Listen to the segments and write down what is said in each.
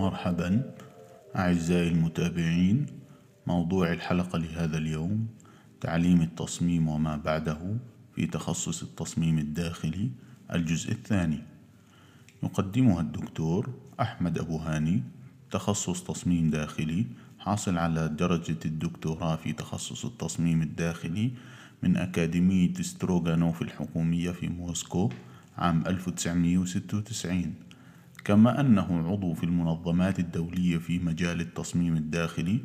مرحبا أعزائي المتابعين موضوع الحلقة لهذا اليوم تعليم التصميم وما بعده في تخصص التصميم الداخلي الجزء الثاني. يقدمها الدكتور أحمد أبو هاني تخصص تصميم داخلي حاصل على درجة الدكتوراه في تخصص التصميم الداخلي من أكاديمية ستروغانوف الحكومية في موسكو عام 1996 كما أنه عضو في المنظمات الدولية في مجال التصميم الداخلي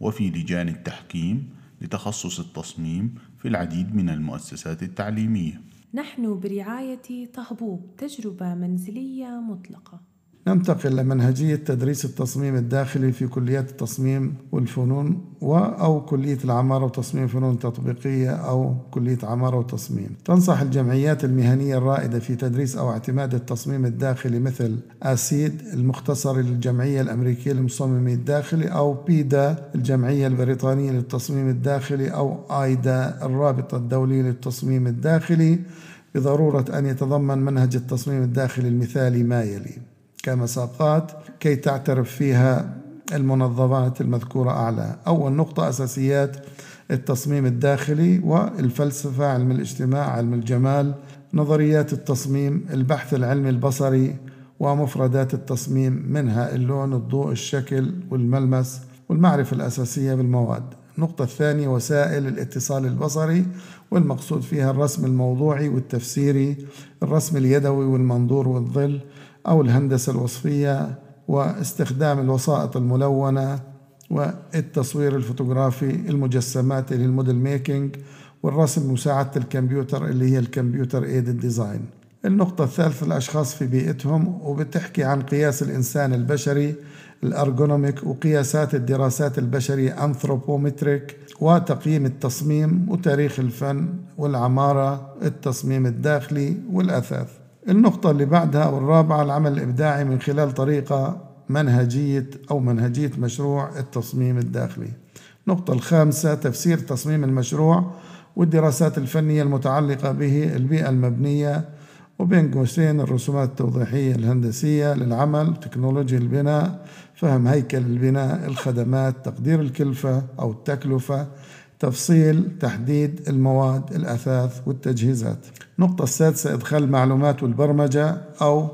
وفي لجان التحكيم لتخصص التصميم في العديد من المؤسسات التعليمية. نحن برعاية طهبوب تجربة منزلية مطلقة. ننتقل لمنهجية تدريس التصميم الداخلي في كليات التصميم والفنون و أو كلية العمارة وتصميم فنون تطبيقية أو كلية عمارة وتصميم. تنصح الجمعيات المهنية الرائدة في تدريس أو اعتماد التصميم الداخلي مثل آسيد المختصر للجمعية الأمريكية للمصممين الداخلي أو بيدا الجمعية البريطانية للتصميم الداخلي أو آيدا الرابطة الدولية للتصميم الداخلي بضرورة أن يتضمن منهج التصميم الداخلي المثالي ما يلي. كمساقات كي تعترف فيها المنظمات المذكورة أعلى. أول نقطة أساسيات التصميم الداخلي والفلسفة علم الاجتماع علم الجمال نظريات التصميم البحث العلمي البصري ومفردات التصميم منها اللون الضوء الشكل والملمس والمعرفة الأساسية بالمواد. النقطة الثانية وسائل الاتصال البصري والمقصود فيها الرسم الموضوعي والتفسيري الرسم اليدوي والمنظور والظل أو الهندسة الوصفية واستخدام الوسائط الملونة والتصوير الفوتوغرافي المجسمات اللي ال model making والرسم مساعدة الكمبيوتر اللي هي ال computer aided design النقطة الثالثة الأشخاص في بيئتهم وبتحكي عن قياس الإنسان البشري الأرجونوميك وقياسات الدراسات البشرية أنثروبومتريك وتقييم التصميم وتاريخ الفن والعمارة التصميم الداخلي والأثاث. النقطة اللي بعدها والرابعة العمل الإبداعي من خلال طريقة منهجية أو منهجية مشروع التصميم الداخلي. النقطة الخامسة تفسير تصميم المشروع والدراسات الفنية المتعلقة به البيئة المبنية. وبين قوسين الرسومات التوضيحية الهندسية للعمل تكنولوجيا البناء فهم هيكل البناء الخدمات تقدير الكلفة أو التكلفة. تفصيل تحديد المواد الأثاث والتجهيزات. النقطة السادسة إدخال المعلومات والبرمجة أو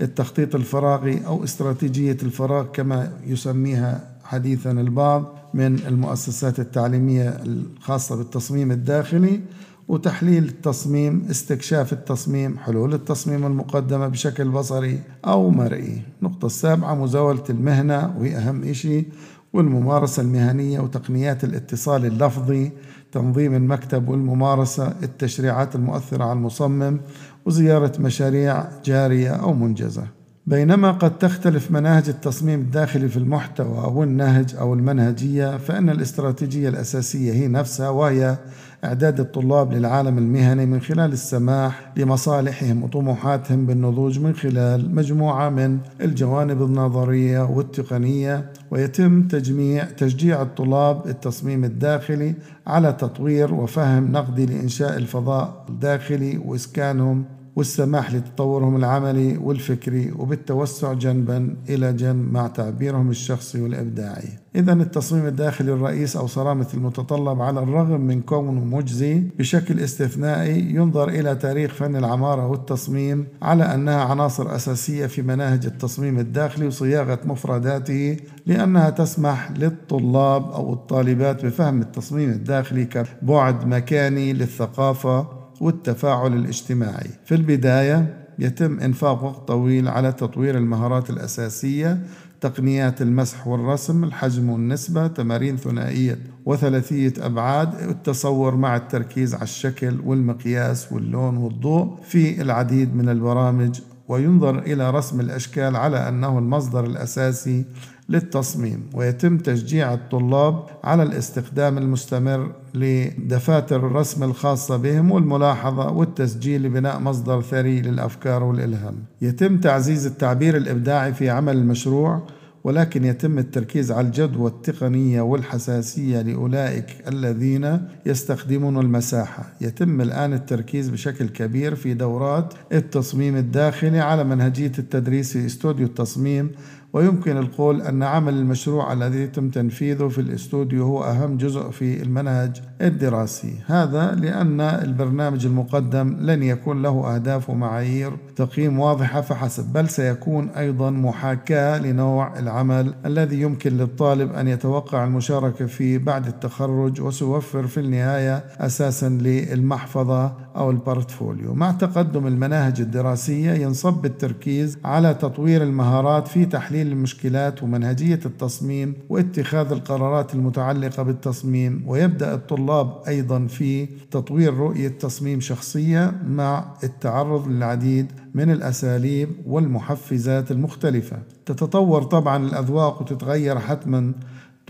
التخطيط الفراغي أو استراتيجية الفراغ كما يسميها حديثا البعض من المؤسسات التعليمية الخاصة بالتصميم الداخلي وتحليل التصميم استكشاف التصميم حلول التصميم المقدمة بشكل بصري أو مرئي. النقطة السابعة مزاولة المهنة وهي أهم شيء والممارسة المهنية وتقنيات الاتصال اللفظي تنظيم المكتب والممارسة التشريعات المؤثرة على المصمم وزيارة مشاريع جارية أو منجزة. بينما قد تختلف مناهج التصميم الداخلي في المحتوى والنهج أو المنهجية فإن الاستراتيجية الأساسية هي نفسها وهي إعداد الطلاب للعالم المهني من خلال السماح لمصالحهم وطموحاتهم بالنضوج من خلال مجموعة من الجوانب النظرية والتقنية ويتم تجميع تشجيع الطلاب التصميم الداخلي على تطوير وفهم نقدي لإنشاء الفضاء الداخلي وإسكانهم والسماح لتطورهم العملي والفكري وبالتوسع جنبا إلى جنب مع تعبيرهم الشخصي والإبداعي. إذا التصميم الداخلي الرئيس أو صرامة المتطلب على الرغم من كونه مجزي بشكل استثنائي ينظر إلى تاريخ فن العمارة والتصميم على أنها عناصر أساسية في مناهج التصميم الداخلي وصياغة مفرداته لأنها تسمح للطلاب أو الطالبات بفهم التصميم الداخلي كبعد مكاني للثقافة والتفاعل الاجتماعي. في البداية يتم إنفاق وقت طويل على تطوير المهارات الأساسية تقنيات المسح والرسم الحجم والنسبة تمارين ثنائية وثلاثية أبعاد التصور مع التركيز على الشكل والمقياس واللون والضوء في العديد من البرامج. وينظر إلى رسم الأشكال على أنه المصدر الأساسي للتصميم ويتم تشجيع الطلاب على الاستخدام المستمر لدفاتر الرسم الخاصة بهم والملاحظة والتسجيل لبناء مصدر ثري للأفكار والإلهام. يتم تعزيز التعبير الإبداعي في عمل المشروع ولكن يتم التركيز على الجدوى التقنية والحساسية لأولئك الذين يستخدمون المساحة. يتم الآن التركيز بشكل كبير في دورات التصميم الداخلي على منهجية التدريس في استوديو التصميم ويمكن القول أن عمل المشروع الذي يتم تنفيذه في الاستوديو هو أهم جزء في المنهج الدراسي. هذا لأن البرنامج المقدم لن يكون له أهداف ومعايير تقييم واضحة فحسب بل سيكون أيضا محاكاة لنوع العمل الذي يمكن للطالب أن يتوقع المشاركة فيه بعد التخرج وسيوفر في النهاية أساسا للمحفظة أو ال portfolio. مع تقدم المناهج الدراسية ينصب التركيز على تطوير المهارات في تحليل المشكلات ومنهجية التصميم واتخاذ القرارات المتعلقة بالتصميم. ويبدأ الطلاب أيضا في تطوير رؤية تصميم شخصية مع التعرض للعديد من الأساليب والمحفزات المختلفة. تتطور طبعا الأذواق وتتغير حتما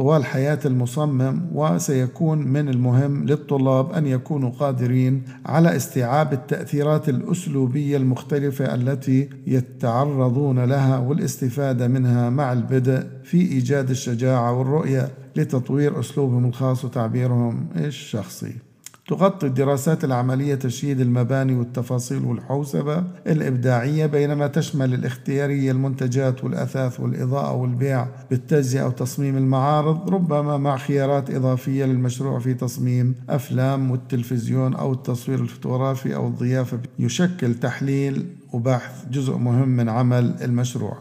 طوال حياة المصمم وسيكون من المهم للطلاب أن يكونوا قادرين على استيعاب التأثيرات الأسلوبية المختلفة التي يتعرضون لها والاستفادة منها مع البدء في إيجاد الشجاعة والرؤية لتطوير أسلوبهم الخاص وتعبيرهم الشخصي. تغطي الدراسات العملية تشييد المباني والتفاصيل والحوسبة الإبداعية بينما تشمل الاختيارية المنتجات والأثاث والإضاءة والبيع بالتجزئة أو تصميم المعارض ربما مع خيارات إضافية للمشروع في تصميم أفلام والتلفزيون أو التصوير الفوتوغرافي أو الضيافة. يشكل تحليل وبحث جزء مهم من عمل المشروع.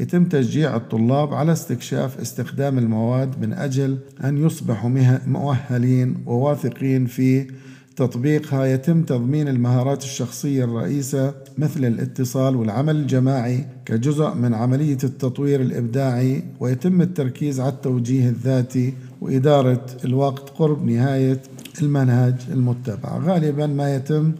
يتم تشجيع الطلاب على استكشاف استخدام المواد من أجل أن يصبحوا مؤهلين وواثقين في تطبيقها. يتم تضمين المهارات الشخصية الرئيسة مثل الاتصال والعمل الجماعي كجزء من عملية التطوير الإبداعي ويتم التركيز على التوجيه الذاتي وإدارة الوقت قرب نهاية المنهج المتبع. غالبا ما يتم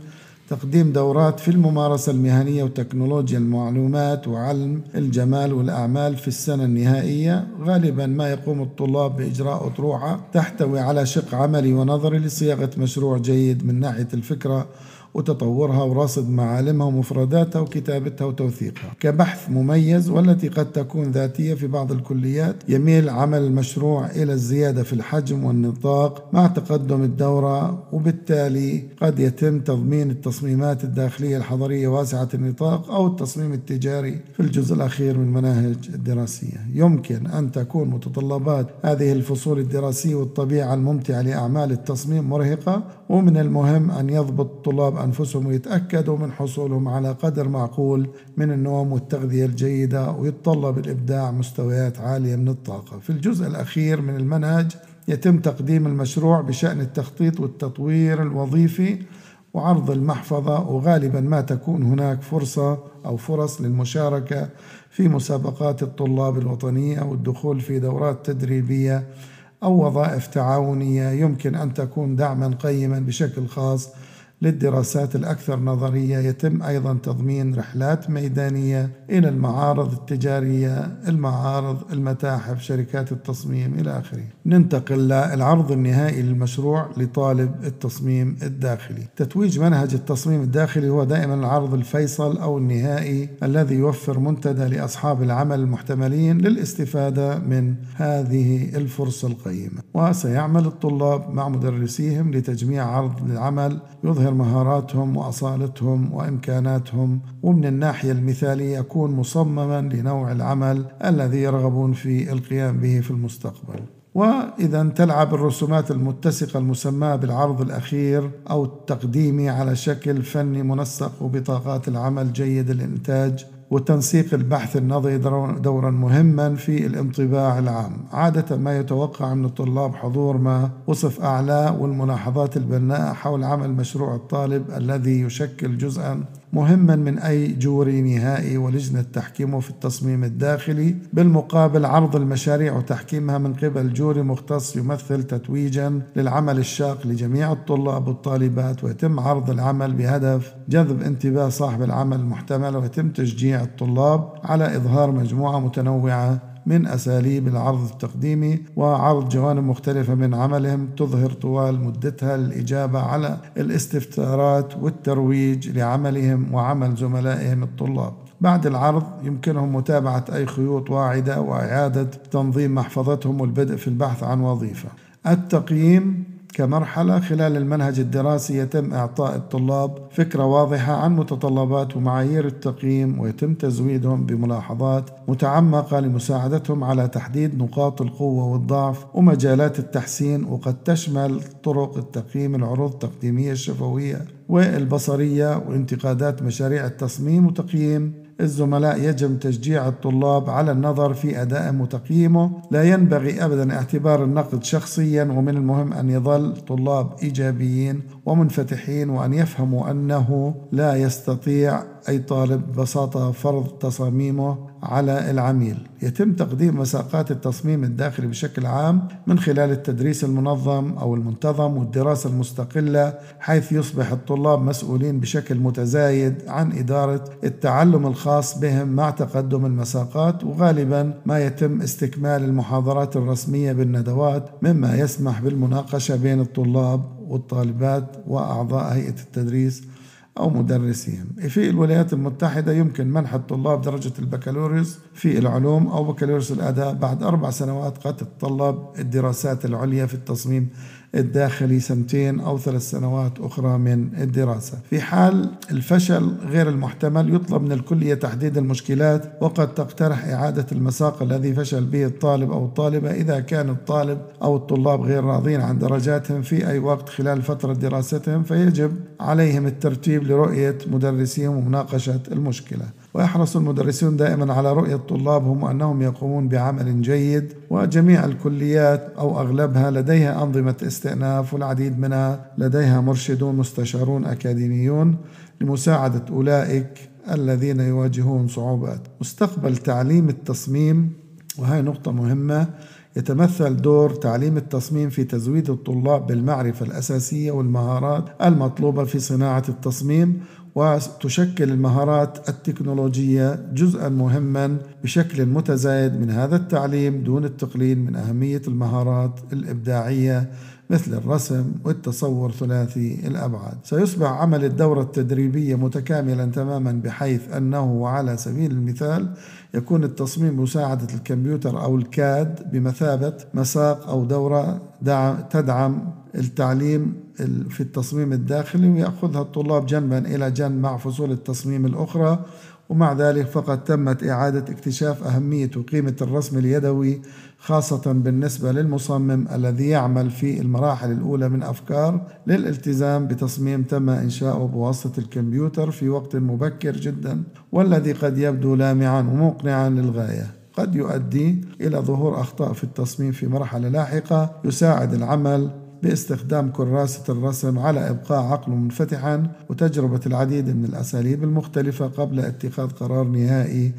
تقديم دورات في الممارسة المهنية وتكنولوجيا المعلومات وعلم الجمال والأعمال في السنة النهائية. غالبا ما يقوم الطلاب بإجراء أطروحة تحتوي على شق عملي ونظري لصياغة مشروع جيد من ناحية الفكرة وتطورها ورصد معالمها ومفرداتها وكتابتها وتوثيقها. كبحث مميز والتي قد تكون ذاتية في بعض الكليات يميل عمل المشروع إلى الزيادة في الحجم والنطاق مع تقدم الدورة وبالتالي قد يتم تضمين التصميمات الداخلية الحضرية واسعة النطاق أو التصميم التجاري في الجزء الأخير من المناهج الدراسية. يمكن أن تكون متطلبات هذه الفصول الدراسية والطبيعة الممتعة لأعمال التصميم مرهقة ومن المهم أن يضبط الطلاب أنفسهم ويتأكدوا من حصولهم على قدر معقول من النوم والتغذية الجيدة ويتطلب الإبداع مستويات عالية من الطاقة. في الجزء الأخير من المنهج يتم تقديم المشروع بشأن التخطيط والتطوير الوظيفي وعرض المحفظة وغالبا ما تكون هناك فرصة أو فرص للمشاركة في مسابقات الطلاب الوطنية والدخول في دورات تدريبية أو وظائف تعاونية. يمكن أن تكون دعما قيما بشكل خاص للدراسات الأكثر نظرية يتم أيضا تضمين رحلات ميدانية إلى المعارض التجارية المعارض المتاحف شركات التصميم إلى آخره. ننتقل للعرض النهائي للمشروع لطالب التصميم الداخلي. تتويج منهج التصميم الداخلي هو دائما العرض الفيصل أو النهائي الذي يوفر منتدى لأصحاب العمل المحتملين للاستفادة من هذه الفرصة القيمة. وسيعمل الطلاب مع مدرسيهم لتجميع عرض العمل يظهر يظهر مهاراتهم وأصالتهم وإمكاناتهم ومن الناحية المثالية يكون مصمما لنوع العمل الذي يرغبون في القيام به في المستقبل. وإذا تلعب الرسومات المتسقة المسماة بالعرض الأخير أو التقديمي على شكل فني منسق وبطاقات العمل جيد الإنتاج وتنسيق البحث النظري دورا مهما في الانطباع العام. عادة ما يتوقع من الطلاب حضور ما وصف أعلى والملاحظات البناءة حول عمل مشروع الطالب الذي يشكل جزءا مهما من أي جوري نهائي ولجنة تحكيمه في التصميم الداخلي بالمقابل عرض المشاريع وتحكيمها من قبل جوري مختص يمثل تتويجا للعمل الشاق لجميع الطلاب والطالبات ويتم عرض العمل بهدف جذب انتباه صاحب العمل المحتمل ويتم تشجيع الطلاب على إظهار مجموعة متنوعة من أساليب العرض التقديمي وعرض جوانب مختلفة من عملهم تظهر طوال مدتها للإجابة على الاستفسارات والترويج لعملهم وعمل زملائهم الطلاب. بعد العرض يمكنهم متابعة أي خيوط واعدة وإعادة تنظيم محفظتهم والبدء في البحث عن وظيفة. التقييم كمرحلة خلال المنهج الدراسي يتم إعطاء الطلاب فكرة واضحة عن متطلبات ومعايير التقييم ويتم تزويدهم بملاحظات متعمقة لمساعدتهم على تحديد نقاط القوة والضعف ومجالات التحسين وقد تشمل طرق التقييم العروض التقديمية الشفوية والبصرية وانتقادات مشاريع التصميم وتقييم الزملاء يجب تشجيع الطلاب على النظر في أدائهم وتقييمه لا ينبغي أبدا اعتبار النقد شخصيا ومن المهم أن يظل طلاب إيجابيين ومنفتحين وأن يفهموا أنه لا يستطيع أي طالب ببساطة فرض تصاميمه على العميل. يتم تقديم مساقات التصميم الداخلي بشكل عام من خلال التدريس المنظم أو المنتظم والدراسة المستقلة حيث يصبح الطلاب مسؤولين بشكل متزايد عن إدارة التعلم الخاص بهم مع تقدم المساقات وغالبا ما يتم استكمال المحاضرات الرسمية بالندوات مما يسمح بالمناقشة بين الطلاب والطالبات وأعضاء هيئة التدريس أو مدرسيهم. في الولايات المتحدة يمكن منح الطلاب درجة البكالوريوس في العلوم أو بكالوريوس الأداب بعد أربع سنوات قد تتطلب الدراسات العليا في التصميم الداخلي سنتين أو ثلاث سنوات أخرى من الدراسة. في حال الفشل غير المحتمل يطلب من الكلية تحديد المشكلات وقد تقترح إعادة المساق الذي فشل به الطالب أو الطالبة إذا كان الطالب أو الطلاب غير راضين عن درجاتهم في أي وقت خلال فترة دراستهم فيجب عليهم الترتيب لرؤية مدرسيهم ومناقشة المشكلة. ويحرص المدرسون دائما على رؤية طلابهم وأنهم يقومون بعمل جيد وجميع الكليات أو أغلبها لديها أنظمة استئناف والعديد منها لديها مرشدون مستشارون أكاديميون لمساعدة أولئك الذين يواجهون صعوبات. مستقبل تعليم التصميم وهي نقطة مهمة يتمثل دور تعليم التصميم في تزويد الطلاب بالمعرفة الأساسية والمهارات المطلوبة في صناعة التصميم وتشكل المهارات التكنولوجية جزءا مهما بشكل متزايد من هذا التعليم دون التقليل من أهمية المهارات الإبداعية مثل الرسم والتصور ثلاثي الأبعاد. سيصبح عمل الدورة التدريبية متكاملا تماما بحيث أنه على سبيل المثال يكون التصميم مساعدة الكمبيوتر أو الكاد بمثابة مساق أو دورة تدعم التعليم في التصميم الداخلي ويأخذها الطلاب جنبا إلى جنب مع فصول التصميم الأخرى. ومع ذلك فقد تمت إعادة اكتشاف أهمية وقيمة الرسم اليدوي خاصة بالنسبة للمصمم الذي يعمل في المراحل الأولى من أفكار للالتزام بتصميم تم إنشاؤه بواسطة الكمبيوتر في وقت مبكر جدا والذي قد يبدو لامعا ومقنعا للغاية. قد يؤدي إلى ظهور أخطاء في التصميم في مرحلة لاحقة يساعد العمل باستخدام كراسة الرسم على إبقاء عقله منفتحا وتجربة العديد من الأساليب المختلفة قبل اتخاذ قرار نهائي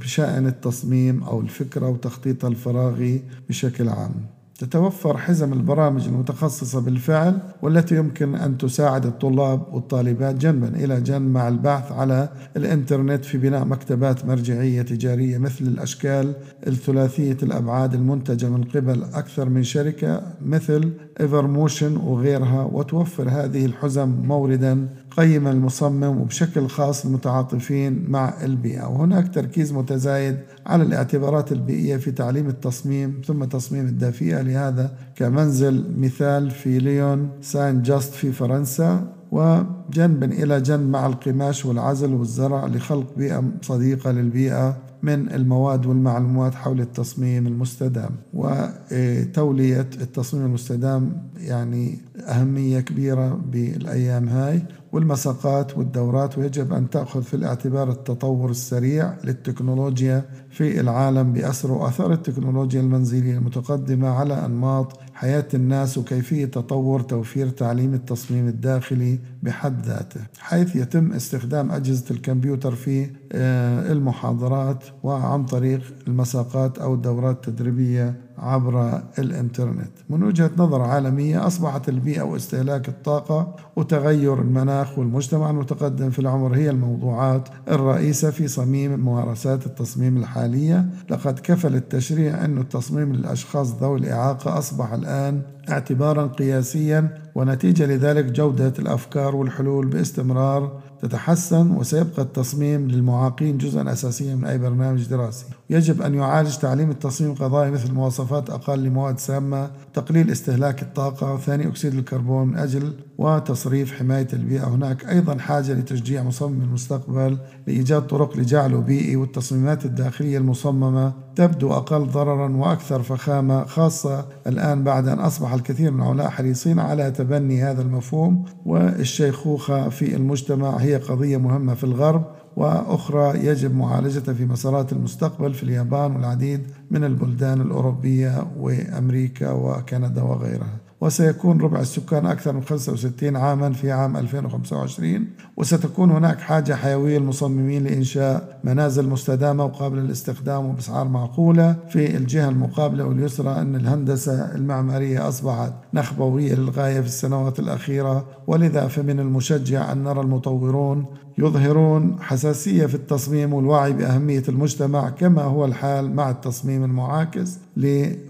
بشأن التصميم أو الفكرة وتخطيط الفراغي بشكل عام. تتوفر حزم البرامج المتخصصة بالفعل والتي يمكن أن تساعد الطلاب والطالبات جنبا إلى جنب مع البحث على الإنترنت في بناء مكتبات مرجعية تجارية مثل الأشكال الثلاثية الأبعاد المنتجة من قبل أكثر من شركة مثل إيفرموشن وغيرها وتوفر هذه الحزم موردا قيم المصمم وبشكل خاص المتعاطفين مع البيئة. وهناك تركيز متزايد على الاعتبارات البيئية في تعليم التصميم ثم تصميم الدافئة. لهذا كمنزل مثال في ليون سان جاست في فرنسا وجنبا إلى جنب مع القماش والعزل والزرع لخلق بيئة صديقة للبيئة. من المواد والمعلومات حول التصميم المستدام. وتولية التصميم المستدام يعني أهمية كبيرة بالأيام هاي. والمساقات والدورات ويجب أن تأخذ في الاعتبار التطور السريع للتكنولوجيا في العالم بأسر وأثر التكنولوجيا المنزلية المتقدمة على أنماط حياة الناس وكيفية تطور توفير تعليم التصميم الداخلي بحد ذاته حيث يتم استخدام أجهزة الكمبيوتر في آه، المحاضرات وعن طريق المساقات أو الدورات التدريبية عبر الإنترنت. من وجهة نظر عالمية أصبحت البيئة واستهلاك الطاقة وتغير المناخ والمجتمع المتقدم في العمر هي الموضوعات الرئيسة في صميم ممارسات التصميم الحالية. لقد كفل التشريع أن التصميم للأشخاص ذوي الإعاقة أصبح الآن اعتبارا قياسيا ونتيجة لذلك جودة الأفكار والحلول باستمرار تتحسن وسيبقى التصميم للمعاقين جزءا أساسيا من أي برنامج دراسي. يجب أن يعالج تعليم التصميم القضائي مثل مواصفات أقل لمواد سامة تقليل استهلاك الطاقة وثاني أكسيد الكربون من أجل وتصريف حماية البيئة. هناك أيضا حاجة لتشجيع مصمم المستقبل لإيجاد طرق لجعله بيئي والتصميمات الداخلية المصممة تبدو أقل ضررا وأكثر فخامة خاصة الآن بعد أن أصبح الكثير من العملاء حريصين على تبني هذا المفهوم. والشيخوخة في المجتمع هي قضية مهمة في الغرب وأخرى يجب معالجتها في مسارات المستقبل في اليابان والعديد من البلدان الأوروبية وأمريكا وكندا وغيرها. وسيكون ربع السكان أكثر من 65 عاما في عام 2025 وستكون هناك حاجة حيوية للمصممين لإنشاء منازل مستدامة وقابلة للاستخدام وبأسعار معقولة. في الجهة المقابلة واليسرى أن الهندسة المعمارية أصبحت نخبوية للغاية في السنوات الأخيرة. ولذا فمن المشجع أن نرى المطورون يظهرون حساسية في التصميم والوعي بأهمية المجتمع كما هو الحال مع التصميم المعاكس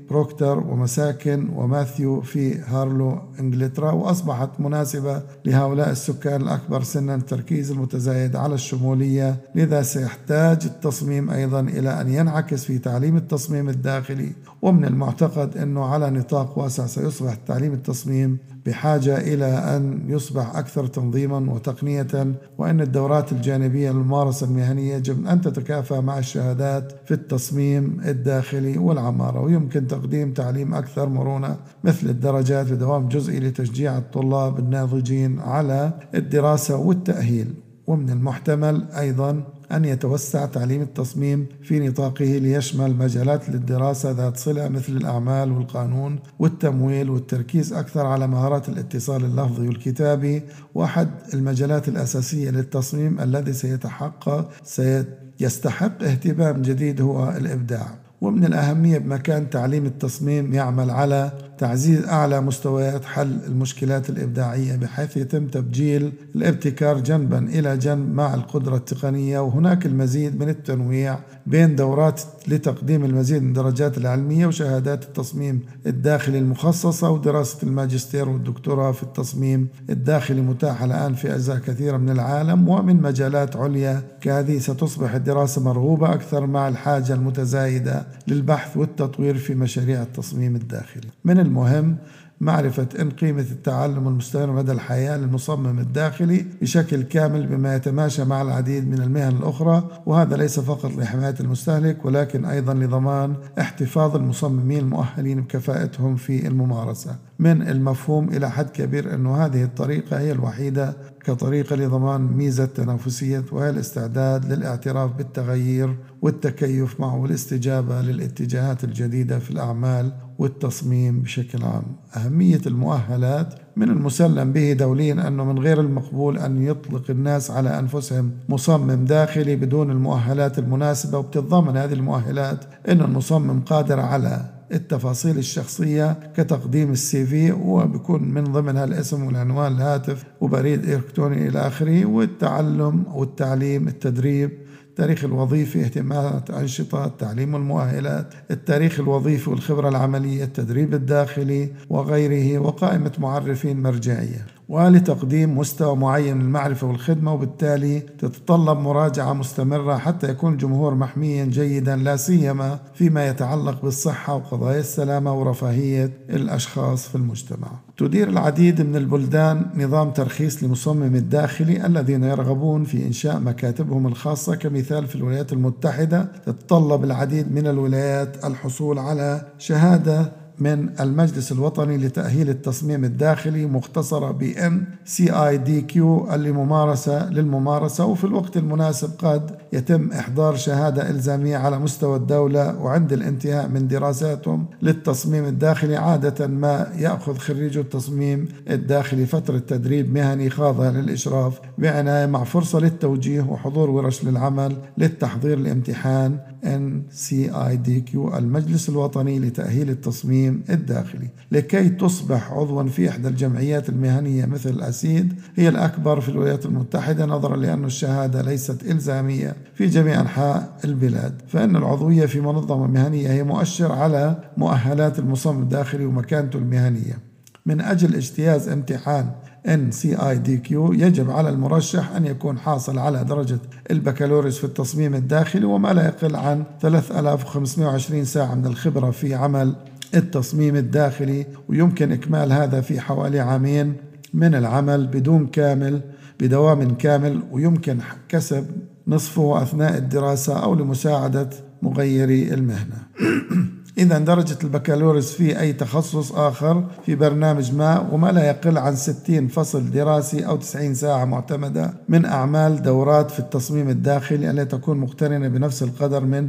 لبروكتر ومساكن وماثيو في هارلو إنجلترا وأصبحت مناسبة لهؤلاء السكان الأكبر سنا التركيز المتزايد على الشمولية لذا سيحتاج التصميم أيضا إلى أن ينعكس في تعليم التصميم الداخلي. ومن المعتقد أنه على نطاق واسع سيصبح تعليم التصميم بحاجة إلى أن يصبح أكثر تنظيما وتقنية وأن الدورات الجانبية للممارسة المهنية يجب أن تتكافى مع الشهادات في التصميم الداخلي والعمارة. ويمكن تقديم تعليم أكثر مرونة مثل الدرجات بدوام جزئي لتشجيع الطلاب الناضجين على الدراسة والتأهيل. ومن المحتمل أيضا أن يتوسع تعليم التصميم في نطاقه ليشمل مجالات للدراسة ذات صلة مثل الأعمال والقانون والتمويل والتركيز أكثر على مهارات الاتصال اللفظي والكتابي. وأحد المجالات الأساسية للتصميم الذي سيتحقق سيستحق اهتمام جديد هو الإبداع. ومن الأهمية بمكان تعليم التصميم يعمل على تعزيز أعلى مستويات حل المشكلات الإبداعية بحيث يتم تبجيل الابتكار جنبا إلى جنب مع القدرة التقنية. وهناك المزيد من التنويع بين دورات لتقديم المزيد من الدرجات العلمية وشهادات التصميم الداخلي المخصصة ودراسة الماجستير والدكتوراه في التصميم الداخلي. متاحة الآن في أجزاء كثيرة من العالم ومن مجالات عليا. كهذه ستصبح الدراسة مرغوبة أكثر مع الحاجة المتزايدة للبحث والتطوير في مشاريع التصميم الداخلي. من المهم معرفة أن قيمة التعلم المستمر مدى الحياة للمصمم الداخلي بشكل كامل بما يتماشى مع العديد من المهن الأخرى وهذا ليس فقط لحماية المستهلك ولكن أيضا لضمان احتفاظ المصممين المؤهلين بكفاءتهم في الممارسة. من المفهوم إلى حد كبير أن هذه الطريقة هي الوحيدة كطريقة لضمان ميزة تنافسية وهي الاستعداد للاعتراف بالتغيير والتكيف معه والاستجابة للاتجاهات الجديدة في الأعمال والتصميم بشكل عام. أهمية المؤهلات من المسلم به دوليا أنه من غير المقبول أن يطلق الناس على أنفسهم مصمم داخلي بدون المؤهلات المناسبة وبتتضمن هذه المؤهلات أن المصمم قادر على التفاصيل الشخصية كتقديم السي في وبكون من ضمنها الاسم والعنوان الهاتف وبريد إلكتروني إلى آخره والتعلم والتعليم التدريب التاريخ الوظيفي اهتمامات أنشطة التعليم والمؤهلات التاريخ الوظيفي والخبرة العملية التدريب الداخلي وغيره وقائمة معرفين مرجعية. ولتقديم مستوى معين من المعرفة والخدمة وبالتالي تتطلب مراجعة مستمرة حتى يكون الجمهور محميا جيدا لا سيما فيما يتعلق بالصحة وقضايا السلامة ورفاهية الأشخاص في المجتمع. تدير العديد من البلدان نظام ترخيص لمصمم الداخلي الذين يرغبون في إنشاء مكاتبهم الخاصة. كمثال في الولايات المتحدة تتطلب العديد من الولايات الحصول على شهادة من المجلس الوطني لتأهيل التصميم الداخلي مختصرة ب MCIDQ لممارسة للممارسة وفي الوقت المناسب قد يتم إحضار شهادة إلزامية على مستوى الدولة وعند الانتهاء من دراساتهم للتصميم الداخلي عادة ما يأخذ خريج التصميم الداخلي فترة تدريب مهني خاضع للإشراف بعناية مع فرصة للتوجيه وحضور ورش للعمل للتحضير الامتحان NCIDQ المجلس الوطني لتأهيل التصميم الداخلي لكي تصبح عضوا في إحدى الجمعيات المهنية مثل الأسيد هي الأكبر في الولايات المتحدة نظرا لأن الشهادة ليست إلزامية في جميع أنحاء البلاد. فإن العضوية في منظمة مهنية هي مؤشر على مؤهلات المصمم الداخلي ومكانته المهنية. من أجل اجتياز امتحان NCIDQ يجب على المرشح أن يكون حاصل على درجة البكالوريوس في التصميم الداخلي وما لا يقل عن 3520 ساعة من الخبرة في عمل التصميم الداخلي ويمكن إكمال هذا في حوالي عامين من العمل بدون كامل بدوام كامل ويمكن كسب نصفه أثناء الدراسة أو لمساعدة مغيري المهنة. إذا درجة البكالوريوس في أي تخصص آخر في برنامج ما وما لا يقل عن 60 فصل دراسي أو 90 ساعة معتمدة من أعمال دورات في التصميم الداخلي التي تكون مقترنة بنفس القدر من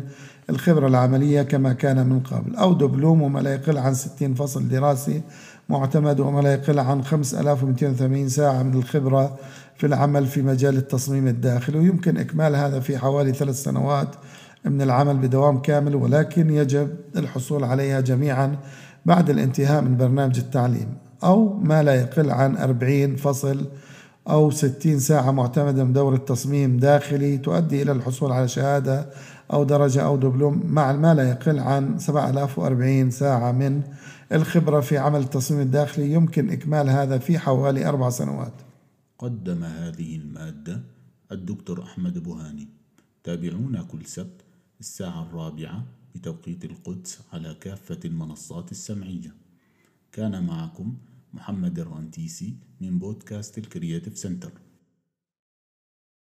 الخبرة العملية كما كان من قبل. أو دبلوم وما لا يقل عن 60 فصل دراسي معتمد وما لا يقل عن 5280 ساعة من الخبرة في العمل في مجال التصميم الداخلي. ويمكن إكمال هذا في حوالي ثلاث سنوات من العمل بدوام كامل ولكن يجب الحصول عليها جميعا بعد الانتهاء من برنامج التعليم. أو ما لا يقل عن 40 فصل أو 60 ساعة معتمدة من دورة تصميم داخلي تؤدي إلى الحصول على شهادة أو درجة أو دبلوم مع ما لا يقل عن 7040 ساعة من الخبرة في عمل التصميم الداخلي. يمكن إكمال هذا في حوالي أربع سنوات. قدم هذه المادة الدكتور أحمد بوهاني. تابعونا كل سبت الساعة الرابعة بتوقيت القدس على كافة المنصات السمعية. كان معكم محمد الرنتيسي من بودكاست ال Creative Center.